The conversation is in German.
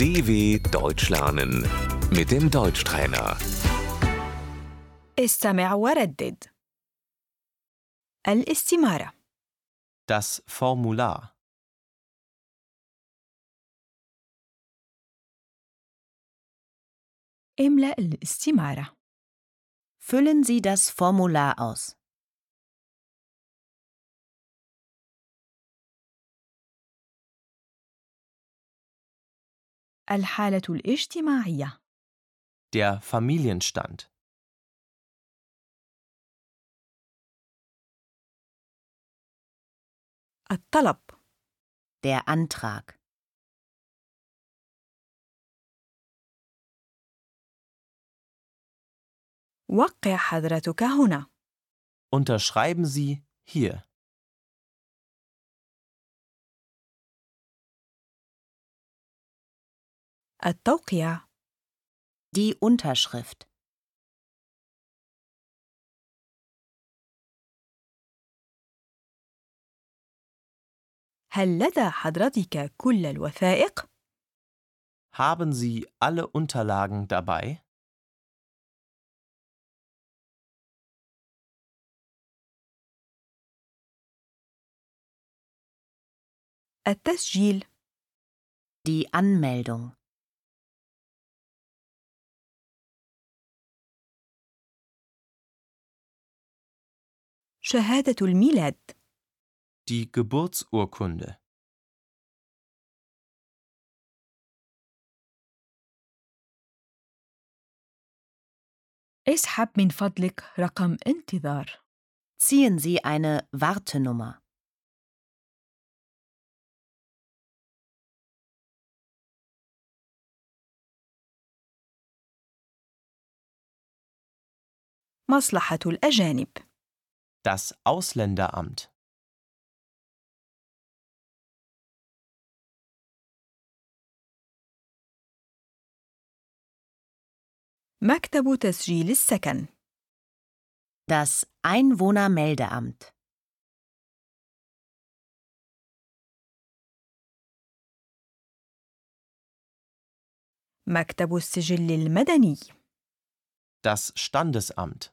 DW Deutsch lernen mit dem Deutschtrainer. استمع وردد الاستمارة Das Formular. املأ الاستمارة Füllen Sie das Formular aus. الحالة الاجتماعية Der Familienstand. الطلب Der Antrag. وقع حضرتك هنا Unterschreiben Sie hier. التوقيع Die Unterschrift. هل لدى حضرتك كل الوثائق؟ Haben Sie alle Unterlagen dabei? التسجيل Die Anmeldung. شهادة الميلاد Die Geburtsurkunde. اسحب من فضلك رقم انتظار Ziehen Sie eine Wartenummer. مصلحة الأجانب Das Ausländeramt. مكتب تسجيل السكن Das Einwohnermeldeamt. مكتب السجل المدني Das Standesamt.